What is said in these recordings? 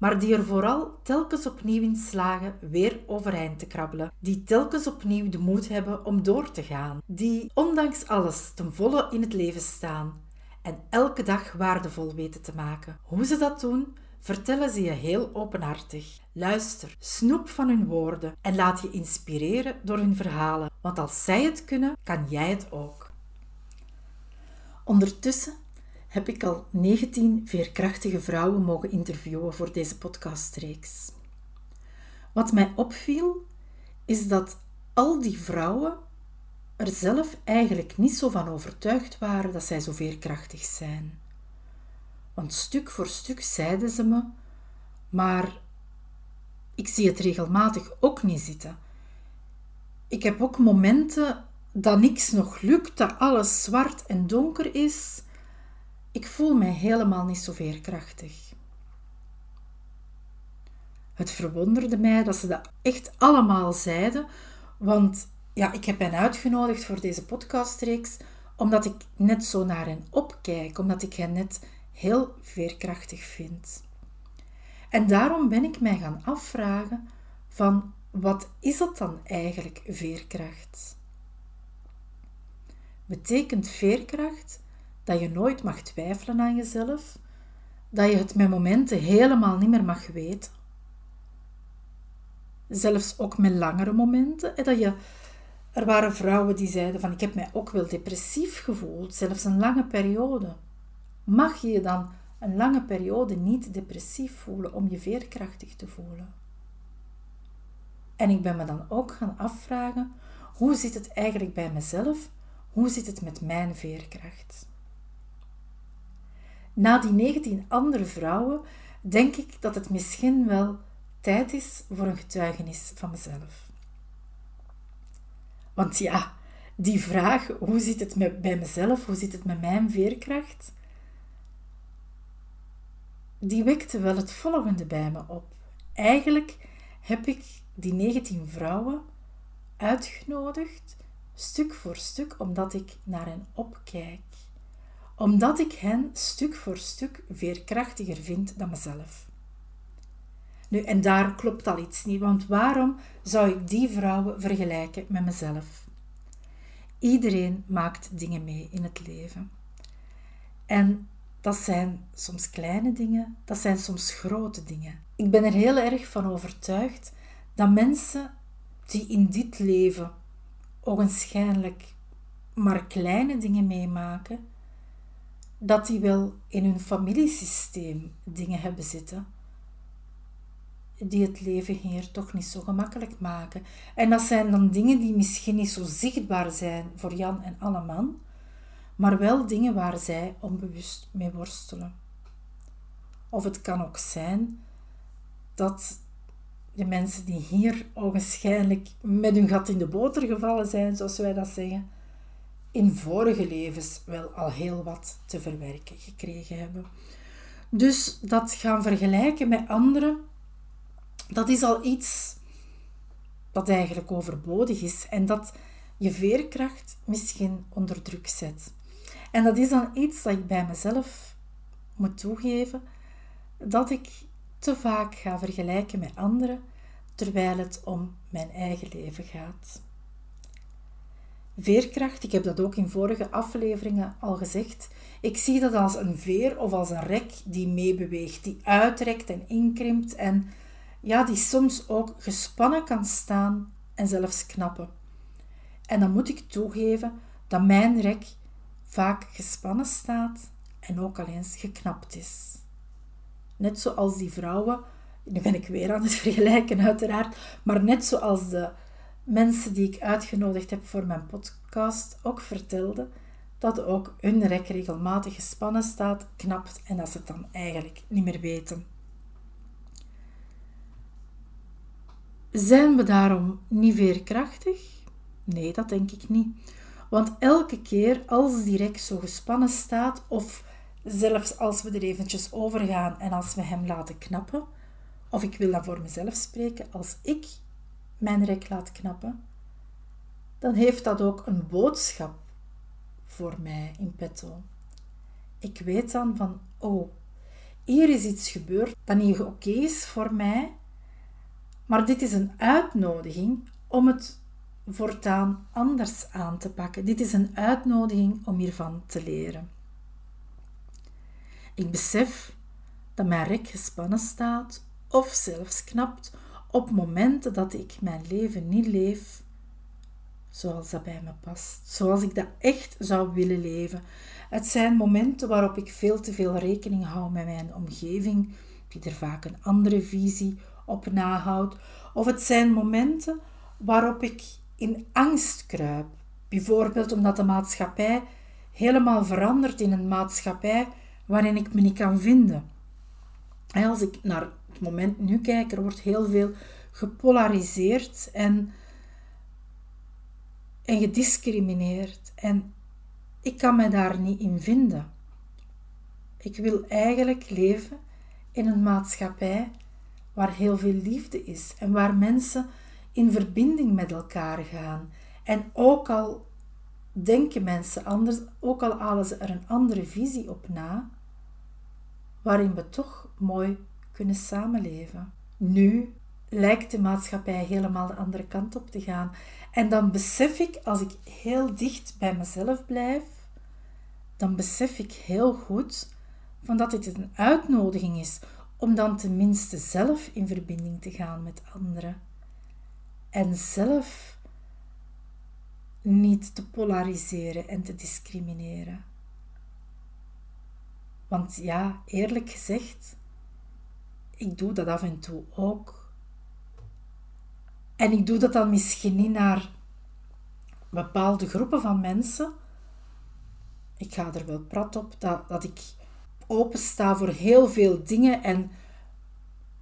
maar die er vooral telkens opnieuw in slagen weer overeind te krabbelen. Die telkens opnieuw de moed hebben om door te gaan. Die ondanks alles ten volle in het leven staan en elke dag waardevol weten te maken. Hoe ze dat doen, vertellen ze je heel openhartig. Luister, snoep van hun woorden en laat je inspireren door hun verhalen. Want als zij het kunnen, kan jij het ook. Ondertussen heb ik al 19 veerkrachtige vrouwen mogen interviewen voor deze podcastreeks. Wat mij opviel, is dat al die vrouwen er zelf eigenlijk niet zo van overtuigd waren dat zij zo veerkrachtig zijn. Want stuk voor stuk zeiden ze me, maar ik zie het regelmatig ook niet zitten. Ik heb ook momenten dat niks nog lukt, dat alles zwart en donker is ik voel mij helemaal niet zo veerkrachtig. Het verwonderde mij dat ze dat echt allemaal zeiden, want ja, ik heb hen uitgenodigd voor deze podcastreeks omdat ik net zo naar hen opkijk, omdat ik hen net heel veerkrachtig vind. En daarom ben ik mij gaan afvragen van wat is dat dan eigenlijk veerkracht? Betekent veerkracht dat je nooit mag twijfelen aan jezelf, dat je het met momenten helemaal niet meer mag weten. Zelfs ook met langere momenten. Dat je, er waren vrouwen die zeiden van ik heb mij ook wel depressief gevoeld, zelfs een lange periode. Mag je je dan een lange periode niet depressief voelen om je veerkrachtig te voelen? En ik ben me dan ook gaan afvragen, hoe zit het eigenlijk bij mezelf? Hoe zit het met mijn veerkracht? Na die 19 andere vrouwen denk ik dat het misschien wel tijd is voor een getuigenis van mezelf. Want ja, die vraag, hoe zit het met, bij mezelf, hoe zit het met mijn veerkracht, die wekte wel het volgende bij me op. Eigenlijk heb ik die 19 vrouwen uitgenodigd, stuk voor stuk, omdat ik naar hen opkijk omdat ik hen stuk voor stuk veerkrachtiger vind dan mezelf. Nu, en daar klopt al iets niet, want waarom zou ik die vrouwen vergelijken met mezelf? Iedereen maakt dingen mee in het leven. En dat zijn soms kleine dingen, dat zijn soms grote dingen. Ik ben er heel erg van overtuigd dat mensen die in dit leven ogenschijnlijk maar kleine dingen meemaken, dat die wel in hun familiesysteem dingen hebben zitten die het leven hier toch niet zo gemakkelijk maken. En dat zijn dan dingen die misschien niet zo zichtbaar zijn voor Jan en Alleman, maar wel dingen waar zij onbewust mee worstelen. Of het kan ook zijn dat de mensen die hier ogenschijnlijk met hun gat in de boter gevallen zijn, zoals wij dat zeggen, in vorige levens wel al heel wat te verwerken gekregen hebben. Dus dat gaan vergelijken met anderen, dat is al iets dat eigenlijk overbodig is en dat je veerkracht misschien onder druk zet. En dat is dan iets dat ik bij mezelf moet toegeven, dat ik te vaak ga vergelijken met anderen, terwijl het om mijn eigen leven gaat. Veerkracht, ik heb dat ook in vorige afleveringen al gezegd. Ik zie dat als een veer of als een rek die meebeweegt, die uitrekt en inkrimpt en ja, die soms ook gespannen kan staan en zelfs knappen. En dan moet ik toegeven dat mijn rek vaak gespannen staat en ook al eens geknapt is. Net zoals die vrouwen, nu ben ik weer aan het vergelijken uiteraard, maar net zoals de mensen die ik uitgenodigd heb voor mijn podcast ook vertelden dat ook hun rek regelmatig gespannen staat, knapt en dat ze het dan eigenlijk niet meer weten. Zijn we daarom niet veerkrachtig? Nee, dat denk ik niet. Want elke keer als direct zo gespannen staat, of zelfs als we er eventjes over gaan en als we hem laten knappen, of ik wil dat voor mezelf spreken, als ik mijn rek laat knappen, dan heeft dat ook een boodschap voor mij in petto. Ik weet dan van, oh, hier is iets gebeurd dat niet oké is voor mij, maar dit is een uitnodiging om het voortaan anders aan te pakken. Dit is een uitnodiging om hiervan te leren. Ik besef dat mijn rek gespannen staat of zelfs knapt op momenten dat ik mijn leven niet leef zoals dat bij me past, zoals ik dat echt zou willen leven. Het zijn momenten waarop ik veel te veel rekening hou met mijn omgeving, die er vaak een andere visie op nahoudt, of het zijn momenten waarop ik in angst kruip. Bijvoorbeeld omdat de maatschappij helemaal verandert in een maatschappij waarin ik me niet kan vinden. Als ik naar moment nu kijk, er wordt heel veel gepolariseerd en, en gediscrimineerd. En ik kan me daar niet in vinden. Ik wil eigenlijk leven in een maatschappij waar heel veel liefde is en waar mensen in verbinding met elkaar gaan. En ook al denken mensen anders, ook al halen ze er een andere visie op na, waarin we toch mooi kunnen samenleven. Nu lijkt de maatschappij helemaal de andere kant op te gaan. En dan besef ik, als ik heel dicht bij mezelf blijf, dan besef ik heel goed van dat dit een uitnodiging is om dan tenminste zelf in verbinding te gaan met anderen. En zelf niet te polariseren en te discrimineren. Want ja, eerlijk gezegd, ik doe dat af en toe ook. En ik doe dat dan misschien niet naar bepaalde groepen van mensen. Ik ga er wel prat op dat, dat ik opensta voor heel veel dingen en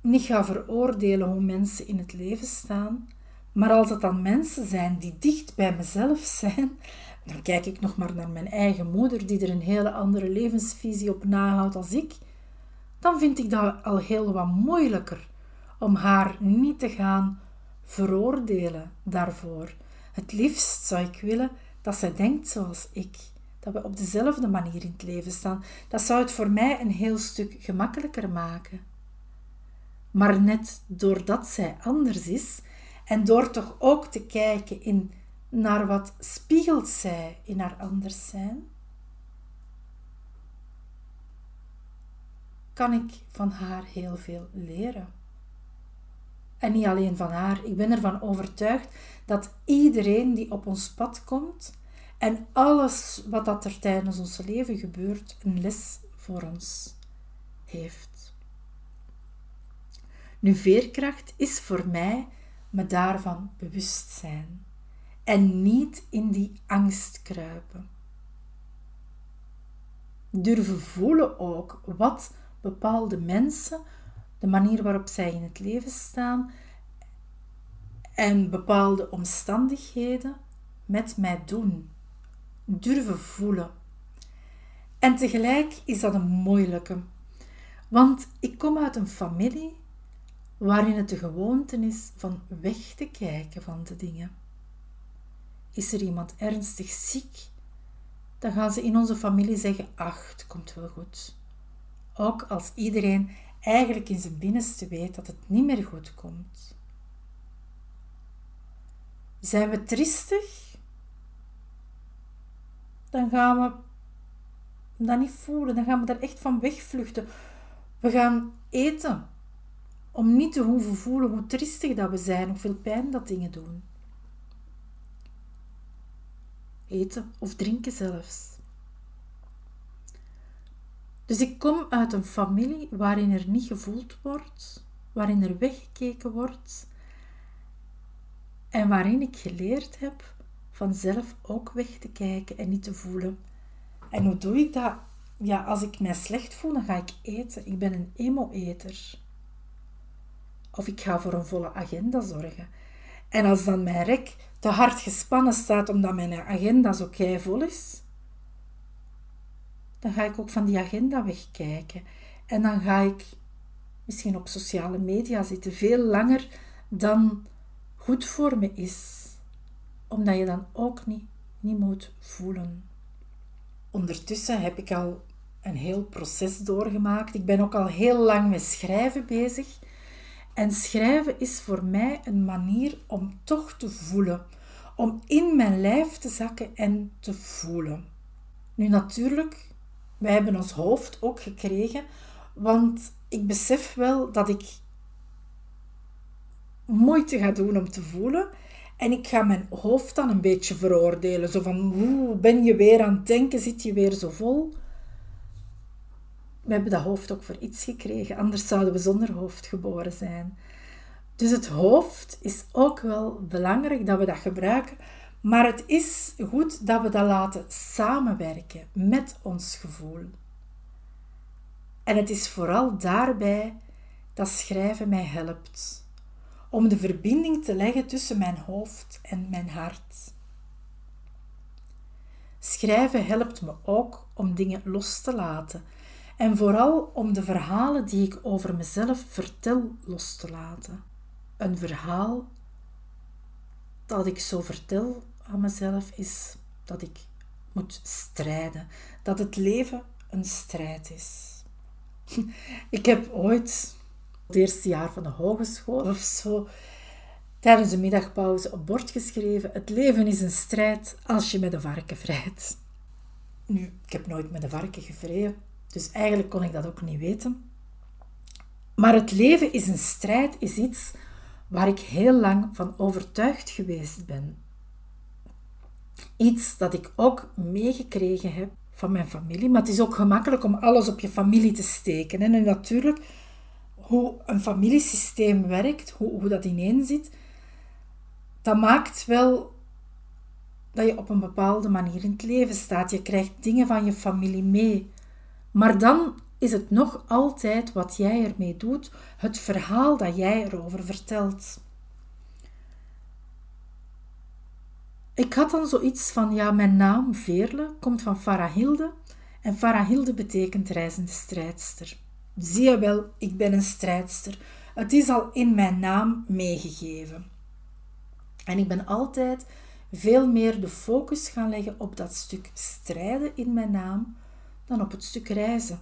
niet ga veroordelen hoe mensen in het leven staan. Maar als het dan mensen zijn die dicht bij mezelf zijn, dan kijk ik nog maar naar mijn eigen moeder, die er een hele andere levensvisie op nahoudt als ik, dan vind ik dat al heel wat moeilijker om haar niet te gaan veroordelen daarvoor. Het liefst zou ik willen dat zij denkt zoals ik, dat we op dezelfde manier in het leven staan. Dat zou het voor mij een heel stuk gemakkelijker maken. Maar net doordat zij anders is en door toch ook te kijken in naar wat spiegelt zij in haar anders zijn, kan ik van haar heel veel leren. En niet alleen van haar, ik ben ervan overtuigd dat iedereen die op ons pad komt en alles wat dat er tijdens ons leven gebeurt, een les voor ons heeft. Nu, veerkracht is voor mij me daarvan bewust zijn en niet in die angst kruipen. Durven voelen ook wat bepaalde mensen, de manier waarop zij in het leven staan en bepaalde omstandigheden met mij doen. Durven voelen. En tegelijk is dat een moeilijke, want ik kom uit een familie waarin het de gewoonte is van weg te kijken van de dingen. Is er iemand ernstig ziek, dan gaan ze in onze familie zeggen: Ach, het komt wel goed. Ook als iedereen eigenlijk in zijn binnenste weet dat het niet meer goed komt. Zijn we tristig? Dan gaan we dat niet voelen, dan gaan we daar echt van wegvluchten. We gaan eten om niet te hoeven voelen hoe tristig dat we zijn, hoeveel pijn dat dingen doen. Eten of drinken zelfs. Dus ik kom uit een familie waarin er niet gevoeld wordt, waarin er weggekeken wordt en waarin ik geleerd heb vanzelf ook weg te kijken en niet te voelen. En hoe doe ik dat? Ja, als ik mij slecht voel, dan ga ik eten. Ik ben een emo-eter. Of ik ga voor een volle agenda zorgen. En als dan mijn rek te hard gespannen staat omdat mijn agenda zo vol is, dan ga ik ook van die agenda wegkijken. En dan ga ik misschien op sociale media zitten, veel langer dan goed voor me is. Omdat je dan ook niet, niet moet voelen. Ondertussen heb ik al een heel proces doorgemaakt. Ik ben ook al heel lang met schrijven bezig. En schrijven is voor mij een manier om toch te voelen. Om in mijn lijf te zakken en te voelen. Nu natuurlijk, wij hebben ons hoofd ook gekregen. Want ik besef wel dat ik moeite ga doen om te voelen. En ik ga mijn hoofd dan een beetje veroordelen. Zo van, hoe ben je weer aan het denken? Zit je weer zo vol? We hebben dat hoofd ook voor iets gekregen, anders zouden we zonder hoofd geboren zijn. Dus het hoofd is ook wel belangrijk dat we dat gebruiken, maar het is goed dat we dat laten samenwerken met ons gevoel. En het is vooral daarbij dat schrijven mij helpt om de verbinding te leggen tussen mijn hoofd en mijn hart. Schrijven helpt me ook om dingen los te laten en vooral om de verhalen die ik over mezelf vertel los te laten. Een verhaal dat ik zo vertel aan mezelf is dat ik moet strijden, dat het leven een strijd is. Ik heb ooit het eerste jaar van de hogeschool of zo tijdens de middagpauze op bord geschreven: Het leven is een strijd als je met een varken vrijt. Nu, ik heb nooit met een varken gevreden, dus eigenlijk kon ik dat ook niet weten. Maar het leven is een strijd, is iets waar ik heel lang van overtuigd geweest ben. Iets dat ik ook meegekregen heb van mijn familie. Maar het is ook gemakkelijk om alles op je familie te steken. En natuurlijk, hoe een familiesysteem werkt, hoe, hoe dat ineen zit, dat maakt wel dat je op een bepaalde manier in het leven staat. Je krijgt dingen van je familie mee. Maar dan is het nog altijd wat jij ermee doet, het verhaal dat jij erover vertelt. Ik had dan zoiets van, ja, mijn naam Veerle komt van Farahilde en Farahilde betekent reizende strijdster. Zie je wel, ik ben een strijdster. Het is al in mijn naam meegegeven. En ik ben altijd veel meer de focus gaan leggen op dat stuk strijden in mijn naam dan op het stuk reizen.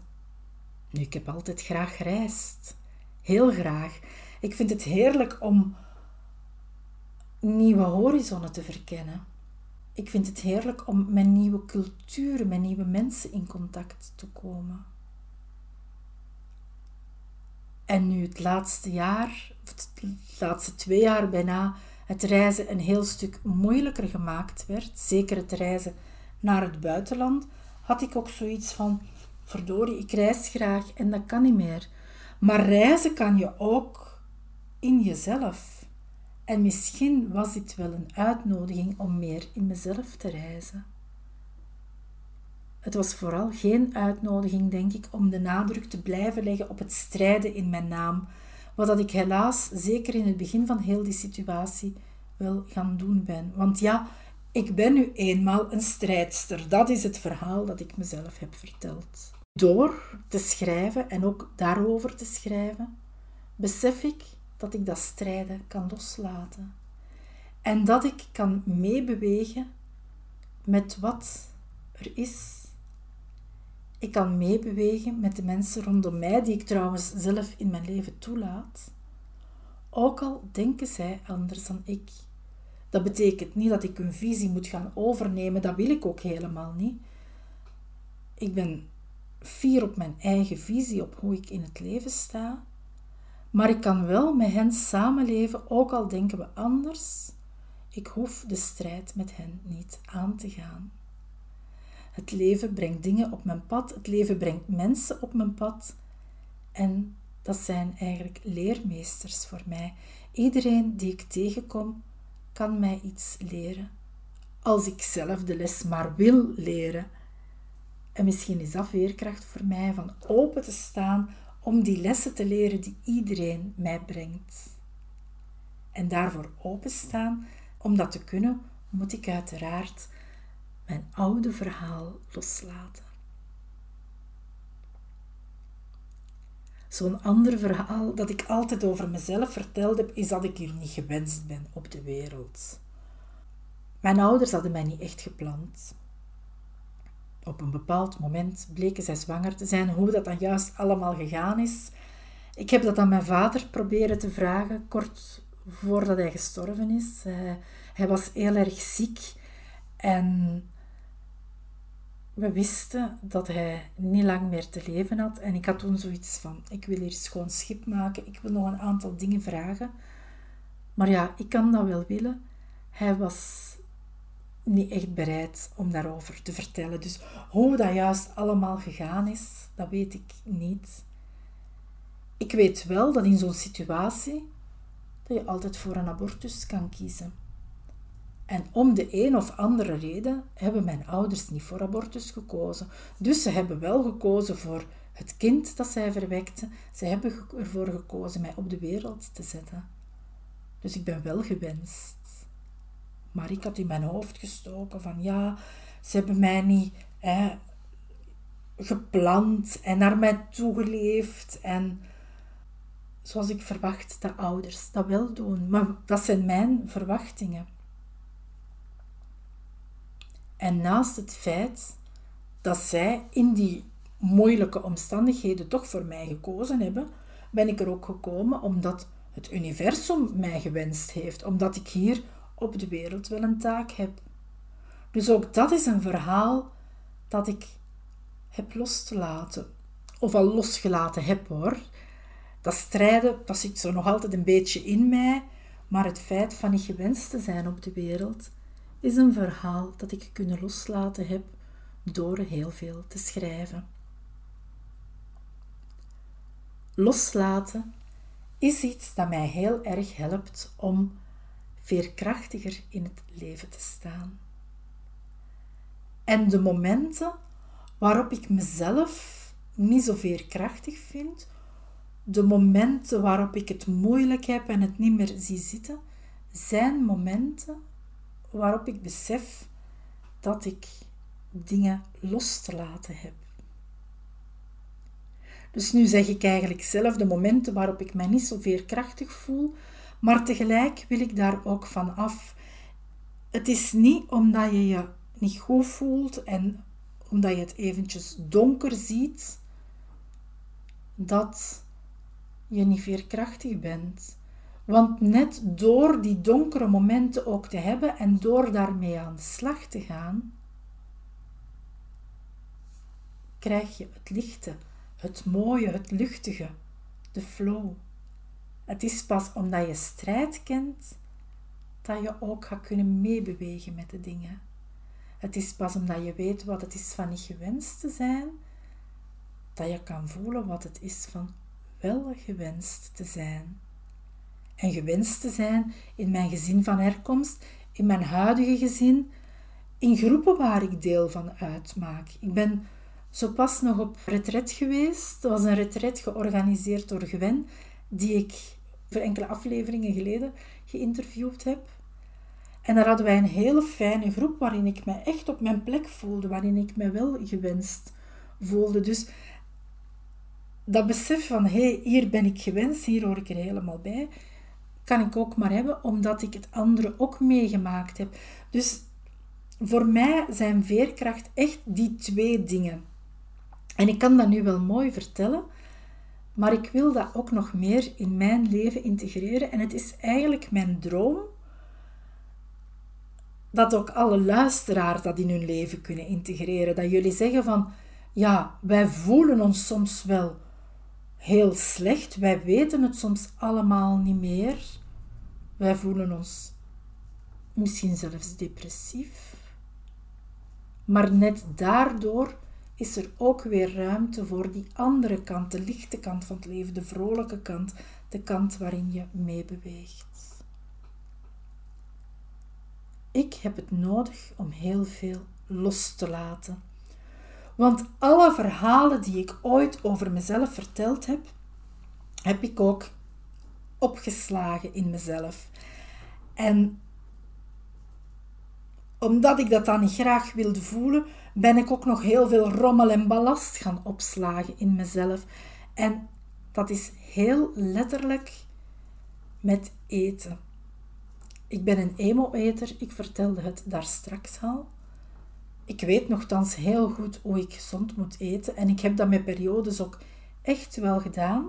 Nu, ik heb altijd graag gereisd. Heel graag. Ik vind het heerlijk om nieuwe horizonnen te verkennen. Ik vind het heerlijk om met nieuwe culturen, met nieuwe mensen in contact te komen. En nu het laatste jaar, of de laatste twee jaar bijna, het reizen een heel stuk moeilijker gemaakt werd, zeker het reizen naar het buitenland, had ik ook zoiets van: verdorie, ik reis graag en dat kan niet meer. Maar reizen kan je ook in jezelf. En misschien was dit wel een uitnodiging om meer in mezelf te reizen. Het was vooral geen uitnodiging, denk ik, om de nadruk te blijven leggen op het strijden in mijn naam, wat dat ik helaas, zeker in het begin van heel die situatie, wel gaan doen ben. Want ja, ik ben nu eenmaal een strijdster. Dat is het verhaal dat ik mezelf heb verteld. Door te schrijven en ook daarover te schrijven, besef ik dat ik dat strijden kan loslaten. En dat ik kan meebewegen met wat er is. Ik kan meebewegen met de mensen rondom mij, die ik trouwens zelf in mijn leven toelaat. Ook al denken zij anders dan ik. Dat betekent niet dat ik hun visie moet gaan overnemen, dat wil ik ook helemaal niet. Ik ben fier op mijn eigen visie, op hoe ik in het leven sta. Maar ik kan wel met hen samenleven, ook al denken we anders. Ik hoef de strijd met hen niet aan te gaan. Het leven brengt dingen op mijn pad, het leven brengt mensen op mijn pad. En dat zijn eigenlijk leermeesters voor mij. Iedereen die ik tegenkom, kan mij iets leren. Als ik zelf de les maar wil leren. En misschien is dat veerkracht voor mij van open te staan om die lessen te leren die iedereen mij brengt. En daarvoor openstaan, om dat te kunnen, moet ik uiteraard mijn oude verhaal loslaten. Zo'n ander verhaal dat ik altijd over mezelf verteld heb, is dat ik hier niet gewenst ben op de wereld. Mijn ouders hadden mij niet echt gepland. Op een bepaald moment bleken zij zwanger te zijn. Hoe dat dan juist allemaal gegaan is, ik heb dat aan mijn vader proberen te vragen, kort voordat hij gestorven is. hij was heel erg ziek en we wisten dat hij niet lang meer te leven had. En ik had toen zoiets van: ik wil hier schoon schip maken, ik wil nog een aantal dingen vragen. Maar ja, ik kan dat wel willen. Hij was niet echt bereid om daarover te vertellen. Dus hoe dat juist allemaal gegaan is, dat weet ik niet. Ik weet wel dat in zo'n situatie dat je altijd voor een abortus kan kiezen. En om de een of andere reden hebben mijn ouders niet voor abortus gekozen. Dus ze hebben wel gekozen voor het kind dat zij verwekten. Ze hebben ervoor gekozen mij op de wereld te zetten. Dus ik ben wel gewenst. Maar ik had in mijn hoofd gestoken van ja, ze hebben mij niet hè, gepland en naar mij toegeleefd. En zoals ik verwacht dat ouders dat wel doen. Maar dat zijn mijn verwachtingen. En naast het feit dat zij in die moeilijke omstandigheden toch voor mij gekozen hebben, ben ik er ook gekomen omdat het universum mij gewenst heeft, omdat ik hier op de wereld wel een taak heb. Dus ook dat is een verhaal dat ik heb los te laten. Of al losgelaten heb hoor. Dat strijden, dat zit zo nog altijd een beetje in mij. Maar het feit van niet gewenst te zijn op de wereld is een verhaal dat ik kunnen loslaten heb door heel veel te schrijven. Loslaten is iets dat mij heel erg helpt om veerkrachtiger in het leven te staan. En de momenten waarop ik mezelf niet zo veerkrachtig vind, de momenten waarop ik het moeilijk heb en het niet meer zie zitten, zijn momenten waarop ik besef dat ik dingen los te laten heb. Dus nu zeg ik eigenlijk zelf de momenten waarop ik mij niet zo veerkrachtig voel, maar tegelijk wil ik daar ook van af. Het is niet omdat je je niet goed voelt en omdat je het eventjes donker ziet, dat je niet veerkrachtig bent. Want net door die donkere momenten ook te hebben en door daarmee aan de slag te gaan, krijg je het lichte, het mooie, het luchtige, de flow. Het is pas omdat je strijd kent dat je ook gaat kunnen meebewegen met de dingen. Het is pas omdat je weet wat het is van niet gewenst te zijn, dat je kan voelen wat het is van wel gewenst te zijn. En gewenst te zijn in mijn gezin van herkomst, in mijn huidige gezin, in groepen waar ik deel van uitmaak. Ik ben zo pas nog op retret geweest. Dat was een retret georganiseerd door Gwen, die ik voor enkele afleveringen geleden geïnterviewd heb. En daar hadden wij een hele fijne groep waarin ik me echt op mijn plek voelde, waarin ik me wel gewenst voelde. Dus dat besef van hé, hey, hier ben ik gewenst, hier hoor ik er helemaal bij, kan ik ook maar hebben omdat ik het andere ook meegemaakt heb. Dus voor mij zijn veerkracht echt die twee dingen. En ik kan dat nu wel mooi vertellen, maar ik wil dat ook nog meer in mijn leven integreren. En het is eigenlijk mijn droom dat ook alle luisteraars dat in hun leven kunnen integreren. Dat jullie zeggen van, ja, wij voelen ons soms wel heel slecht. Wij weten het soms allemaal niet meer. Wij voelen ons misschien zelfs depressief. Maar net daardoor is er ook weer ruimte voor die andere kant, de lichte kant van het leven, de vrolijke kant, de kant waarin je meebeweegt. Ik heb het nodig om heel veel los te laten. Want alle verhalen die ik ooit over mezelf verteld heb, heb ik ook opgeslagen in mezelf. En omdat ik dat dan graag wilde voelen, ben ik ook nog heel veel rommel en ballast gaan opslagen in mezelf. En dat is heel letterlijk met eten. Ik ben een emo-eter, ik vertelde het daar straks al. Ik weet nogthans heel goed hoe ik gezond moet eten en ik heb dat met periodes ook echt wel gedaan.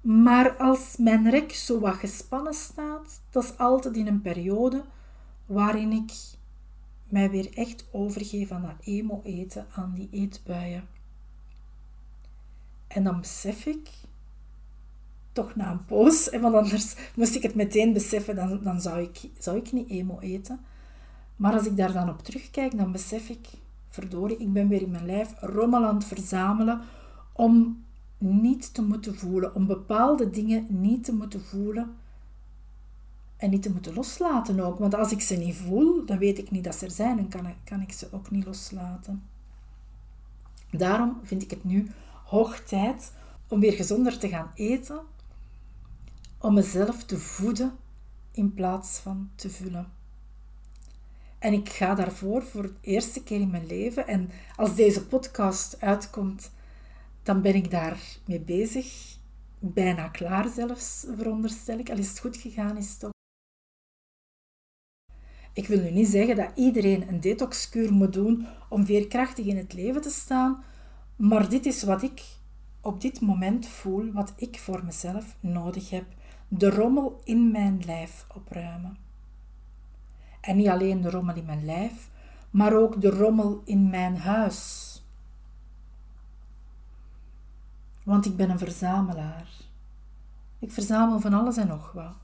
Maar als mijn rek zo wat gespannen staat, dat is altijd in een periode waarin ik mij weer echt overgeef aan dat emo-eten, aan die eetbuien. En dan besef ik, toch na een poos, want anders moest ik het meteen beseffen, dan, dan zou, ik, zou ik niet emo eten. Maar als ik daar dan op terugkijk, dan besef ik, verdorie, ik ben weer in mijn lijf rommel verzamelen om niet te moeten voelen, om bepaalde dingen niet te moeten voelen en niet te moeten loslaten ook. Want als ik ze niet voel, dan weet ik niet dat ze er zijn en kan ik, kan ik ze ook niet loslaten. Daarom vind ik het nu hoog tijd om weer gezonder te gaan eten, om mezelf te voeden in plaats van te vullen. En ik ga daarvoor voor de eerste keer in mijn leven, en als deze podcast uitkomt, dan ben ik daar mee bezig. Bijna klaar zelfs, veronderstel ik. Al is het goed gegaan, is het. Ik wil nu niet zeggen dat iedereen een detoxkuur moet doen om veerkrachtig in het leven te staan, maar dit is wat ik op dit moment voel, wat ik voor mezelf nodig heb. De rommel in mijn lijf opruimen. En niet alleen de rommel in mijn lijf, maar ook de rommel in mijn huis. Want ik ben een verzamelaar. Ik verzamel van alles en nog wat.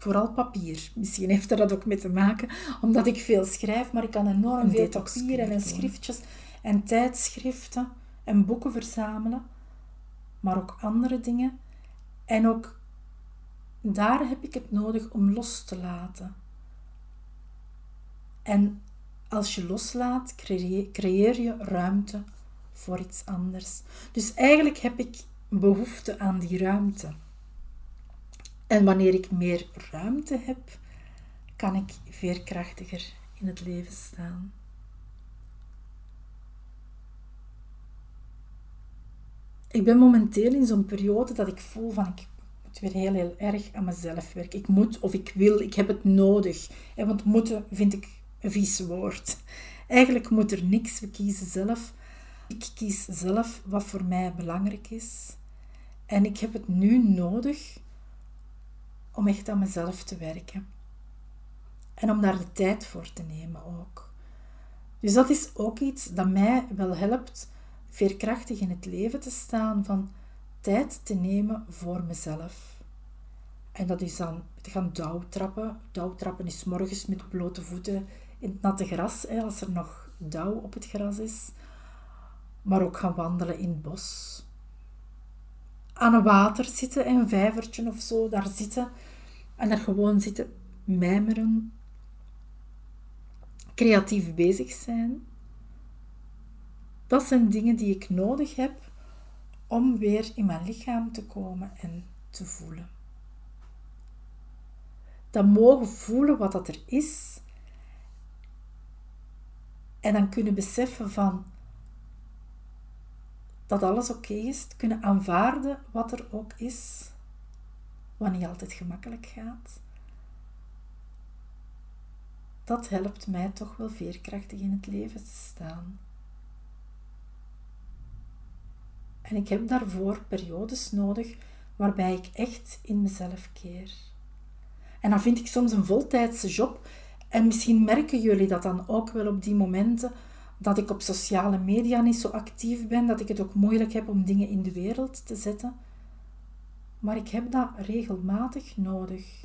Vooral papier. Misschien heeft er dat ook mee te maken, omdat ik veel schrijf, maar ik kan enorm veel papier en schriftjes en tijdschriften en boeken verzamelen, maar ook andere dingen. En ook daar heb ik het nodig om los te laten. En als je loslaat, creëer je ruimte voor iets anders. Dus eigenlijk heb ik behoefte aan die ruimte. En wanneer ik meer ruimte heb, kan ik veerkrachtiger in het leven staan. Ik ben momenteel in zo'n periode dat ik voel van ik moet weer heel, heel erg aan mezelf werken. Ik moet of ik wil, ik heb het nodig. Want moeten vind ik een vies woord. Eigenlijk moet er niks, we kiezen zelf. Ik kies zelf wat voor mij belangrijk is. En ik heb het nu nodig om echt aan mezelf te werken. En om daar de tijd voor te nemen ook. Dus dat is ook iets dat mij wel helpt veerkrachtig in het leven te staan, van tijd te nemen voor mezelf. En dat is dan te gaan dauwtrappen. Dauwtrappen is morgens met blote voeten in het natte gras, als er nog dauw op het gras is maar ook gaan wandelen in het bos. Aan een water zitten, een vijvertje of zo, daar zitten en daar gewoon zitten mijmeren, creatief bezig zijn. Dat zijn dingen die ik nodig heb om weer in mijn lichaam te komen en te voelen. Dan mogen voelen wat dat er is en dan kunnen beseffen van dat alles oké is, kunnen aanvaarden wat er ook is, wat niet altijd gemakkelijk gaat. Dat helpt mij toch wel veerkrachtig in het leven te staan. En ik heb daarvoor periodes nodig waarbij ik echt in mezelf keer. En dan vind ik soms een voltijdse job. En misschien merken jullie dat dan ook wel op die momenten dat ik op sociale media niet zo actief ben, dat ik het ook moeilijk heb om dingen in de wereld te zetten. Maar ik heb dat regelmatig nodig.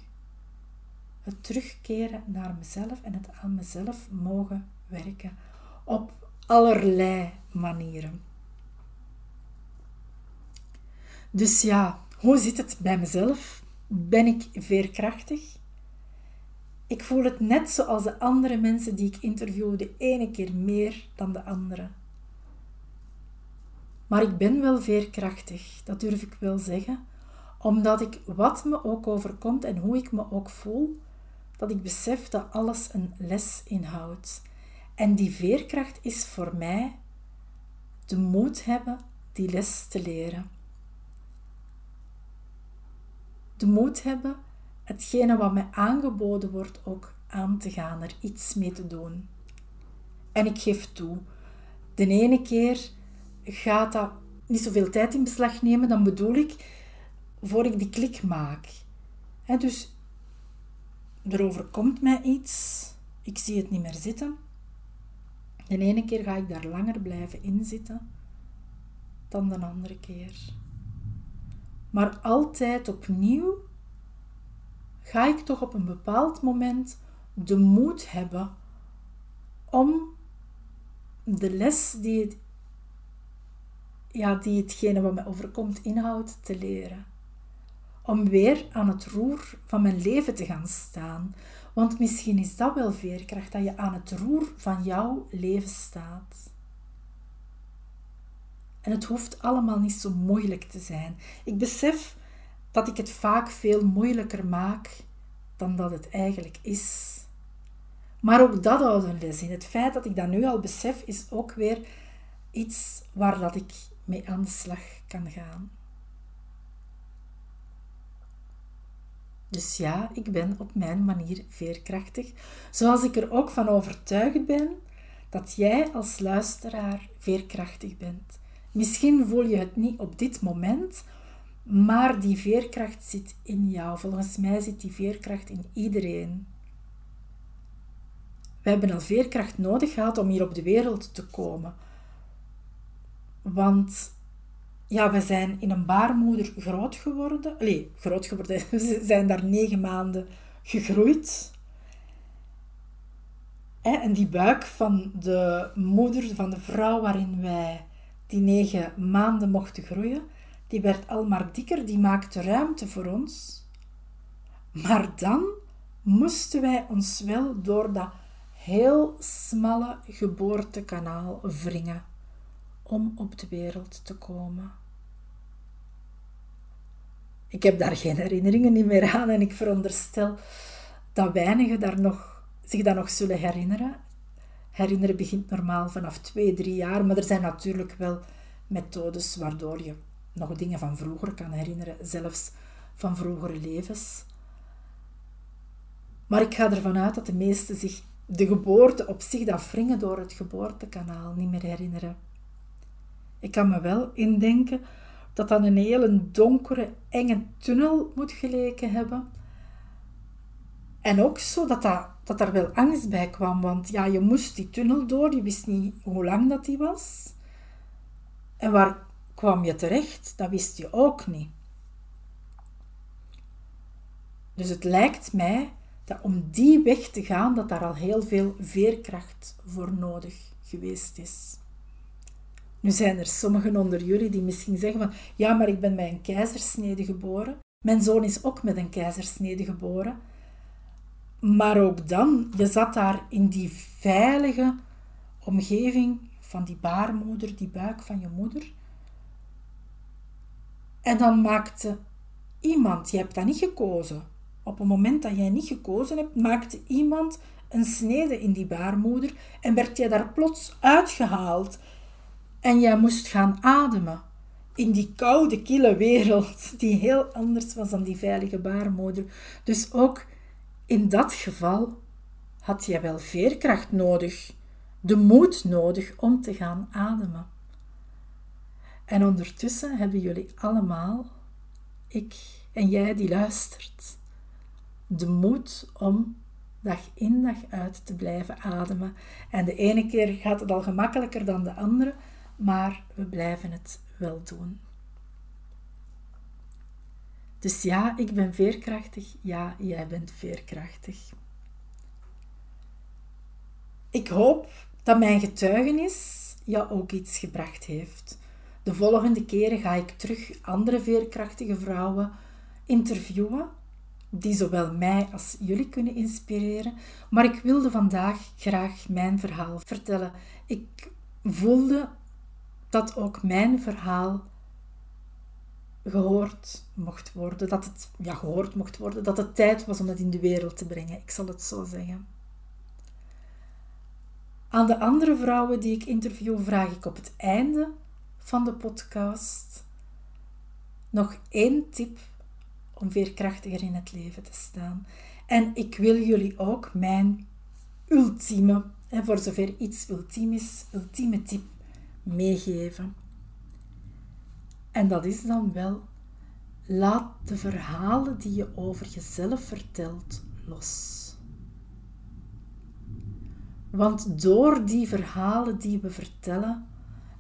Het terugkeren naar mezelf en het aan mezelf mogen werken. Op allerlei manieren. Dus ja, hoe zit het bij mezelf? Ben ik veerkrachtig? Ik voel het net zoals de andere mensen die ik interview, de ene keer meer dan de andere. Maar ik ben wel veerkrachtig, dat durf ik wel zeggen, Omdat ik, wat me ook overkomt en hoe ik me ook voel, dat ik besef dat alles een les inhoudt. En die veerkracht is voor mij de moed hebben die les te leren. De moed hebben hetgene wat mij aangeboden wordt ook aan te gaan, er iets mee te doen. En ik geef toe, de ene keer gaat dat niet zoveel tijd in beslag nemen, dan bedoel ik, voor ik die klik maak. He, dus er overkomt mij iets, ik zie het niet meer zitten. De ene keer ga ik daar langer blijven inzitten dan de andere keer. Maar altijd opnieuw ga ik toch op een bepaald moment de moed hebben om de les die, het, ja, die hetgene wat mij overkomt inhoudt te leren. Om weer aan het roer van mijn leven te gaan staan. Want misschien is dat wel veerkracht, dat je aan het roer van jouw leven staat. En het hoeft allemaal niet zo moeilijk te zijn. Ik besef dat ik het vaak veel moeilijker maak dan dat het eigenlijk is. Maar ook dat houdt een les in. Het feit dat ik dat nu al besef, is ook weer iets waar dat ik mee aan de slag kan gaan. Dus ja, ik ben op mijn manier veerkrachtig, zoals ik er ook van overtuigd ben dat jij als luisteraar veerkrachtig bent. Misschien voel je het niet op dit moment, maar die veerkracht zit in jou. Volgens mij zit die veerkracht in iedereen. We hebben al veerkracht nodig gehad om hier op de wereld te komen. Want ja, we zijn in een baarmoeder groot geworden. Nee, groot geworden. We zijn daar negen maanden gegroeid. En die buik van de moeder, van de vrouw waarin wij die negen maanden mochten groeien, die werd al maar dikker, die maakte ruimte voor ons. Maar dan moesten wij ons wel door dat heel smalle geboortekanaal wringen om op de wereld te komen. Ik heb daar geen herinneringen meer aan en ik veronderstel dat weinigen daar nog, zich dat nog zullen herinneren. Herinneren begint normaal vanaf twee, drie jaar, maar er zijn natuurlijk wel methodes waardoor je nog dingen van vroeger kan herinneren, zelfs van vroegere levens. Maar ik ga ervan uit dat de meesten zich de geboorte op zich, dat wringen door het geboortekanaal, niet meer herinneren. Ik kan me wel indenken dat dat een hele donkere, enge tunnel moet geleken hebben. En ook zo dat, dat, er wel angst bij kwam, want ja, je moest die tunnel door, je wist niet hoe lang dat die was. En waar kwam je terecht? Dat wist je ook niet. Dus het lijkt mij dat om die weg te gaan, dat daar al heel veel veerkracht voor nodig geweest is. Nu zijn er sommigen onder jullie die misschien zeggen van ja, maar ik ben met een keizersnede geboren. Mijn zoon is ook met een keizersnede geboren. Maar ook dan, je zat daar in die veilige omgeving van die baarmoeder, die buik van je moeder. En dan maakte iemand, je hebt dat niet gekozen. Op het moment dat jij niet gekozen hebt, maakte iemand een snede in die baarmoeder en werd jij daar plots uitgehaald. En jij moest gaan ademen in die koude, kille wereld, die heel anders was dan die veilige baarmoeder. Dus ook in dat geval had jij wel veerkracht nodig, de moed nodig om te gaan ademen. En ondertussen hebben jullie allemaal, ik en jij die luistert, de moed om dag in dag uit te blijven ademen. En de ene keer gaat het al gemakkelijker dan de andere, maar we blijven het wel doen. Dus ja, ik ben veerkrachtig. Ja, jij bent veerkrachtig. Ik hoop dat mijn getuigenis jou ook iets gebracht heeft. De volgende keren ga ik terug andere veerkrachtige vrouwen interviewen, die zowel mij als jullie kunnen inspireren. Maar ik wilde vandaag graag mijn verhaal vertellen. Ik voelde dat ook mijn verhaal gehoord mocht worden, dat het ja, gehoord mocht worden, dat het tijd was om het in de wereld te brengen. Ik zal het zo zeggen. Aan de andere vrouwen die ik interview vraag ik op het einde van de podcast nog één tip om veerkrachtiger in het leven te staan. En ik wil jullie ook mijn ultieme, en voor zover iets ultiem is, ultieme tip meegeven. En dat is dan wel, laat de verhalen die je over jezelf vertelt los. Want door die verhalen die we vertellen,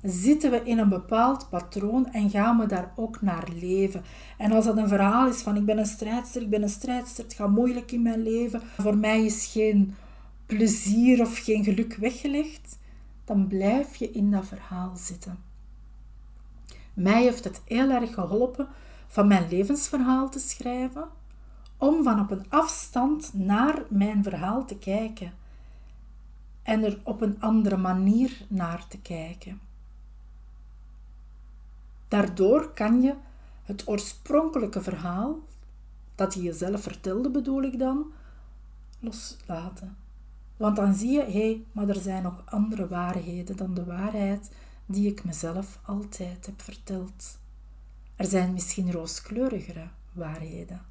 zitten we in een bepaald patroon en gaan we daar ook naar leven. En als dat een verhaal is van ik ben een strijdster, ik ben een strijdster, het gaat moeilijk in mijn leven, voor mij is geen plezier of geen geluk weggelegd, dan blijf je in dat verhaal zitten. Mij heeft het heel erg geholpen van mijn levensverhaal te schrijven, om van op een afstand naar mijn verhaal te kijken en er op een andere manier naar te kijken. Daardoor kan je het oorspronkelijke verhaal, dat je jezelf vertelde bedoel ik dan, loslaten. Want dan zie je, hé, hey, maar er zijn nog andere waarheden dan de waarheid die ik mezelf altijd heb verteld. Er zijn misschien rooskleurigere waarheden.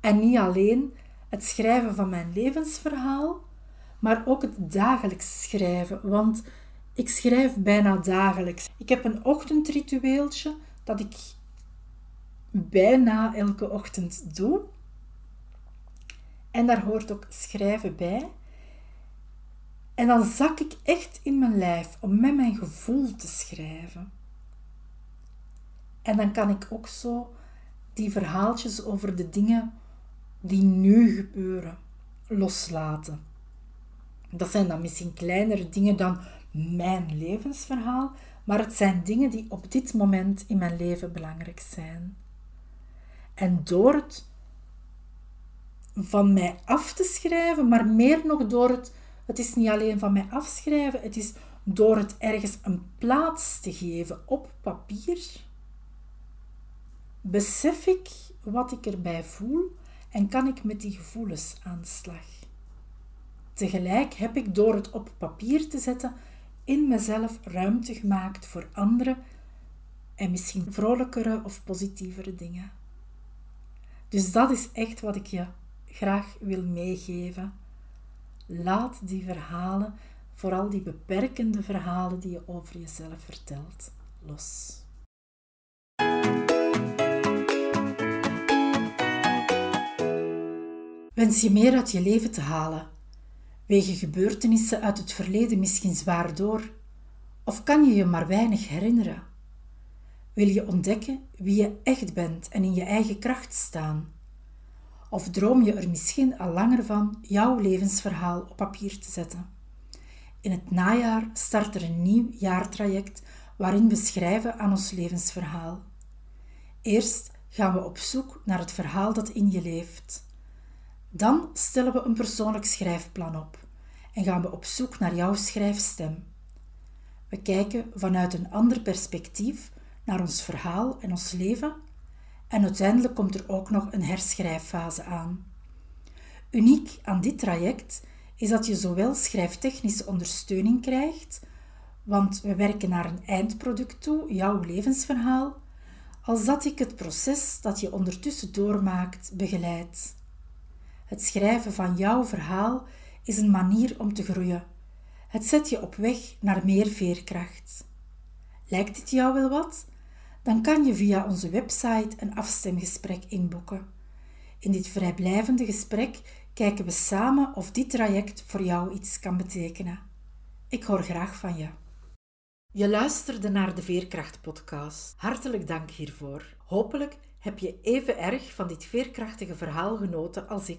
En niet alleen het schrijven van mijn levensverhaal, maar ook het dagelijks schrijven, want ik schrijf bijna dagelijks. Ik heb een ochtendritueeltje dat ik bijna elke ochtend doe. En daar hoort ook schrijven bij. En dan zak ik echt in mijn lijf om met mijn gevoel te schrijven. En dan kan ik ook zo die verhaaltjes over de dingen die nu gebeuren loslaten. Dat zijn dan misschien kleinere dingen dan mijn levensverhaal, maar het zijn dingen die op dit moment in mijn leven belangrijk zijn. En door het van mij af te schrijven, maar meer nog door het, het is niet alleen van mij afschrijven, het is door het ergens een plaats te geven op papier, besef ik wat ik erbij voel en kan ik met die gevoelens aan slag. Tegelijk heb ik door het op papier te zetten in mezelf ruimte gemaakt voor andere en misschien vrolijkere of positievere dingen. Dus dat is echt wat ik je graag wil meegeven. Laat die verhalen, vooral die beperkende verhalen die je over jezelf vertelt, los. Wens je meer uit je leven te halen? Wegen gebeurtenissen uit het verleden misschien zwaar door? Of kan je je maar weinig herinneren? Wil je ontdekken wie je echt bent en in je eigen kracht staan? Of droom je er misschien al langer van jouw levensverhaal op papier te zetten? In het najaar start er een nieuw jaartraject waarin we schrijven aan ons levensverhaal. Eerst gaan we op zoek naar het verhaal dat in je leeft. Dan stellen we een persoonlijk schrijfplan op en gaan we op zoek naar jouw schrijfstem. We kijken vanuit een ander perspectief naar ons verhaal en ons leven en uiteindelijk komt er ook nog een herschrijffase aan. Uniek aan dit traject is dat je zowel schrijftechnische ondersteuning krijgt, want we werken naar een eindproduct toe, jouw levensverhaal, als dat ik het proces dat je ondertussen doormaakt begeleid. Het schrijven van jouw verhaal is een manier om te groeien. Het zet je op weg naar meer veerkracht. Lijkt dit jou wel wat? Dan kan je via onze website een afstemgesprek inboeken. In dit vrijblijvende gesprek kijken we samen of dit traject voor jou iets kan betekenen. Ik hoor graag van je. Je luisterde naar de Veerkracht-podcast. Hartelijk dank hiervoor. Hopelijk heb je even erg van dit veerkrachtige verhaal genoten als ik.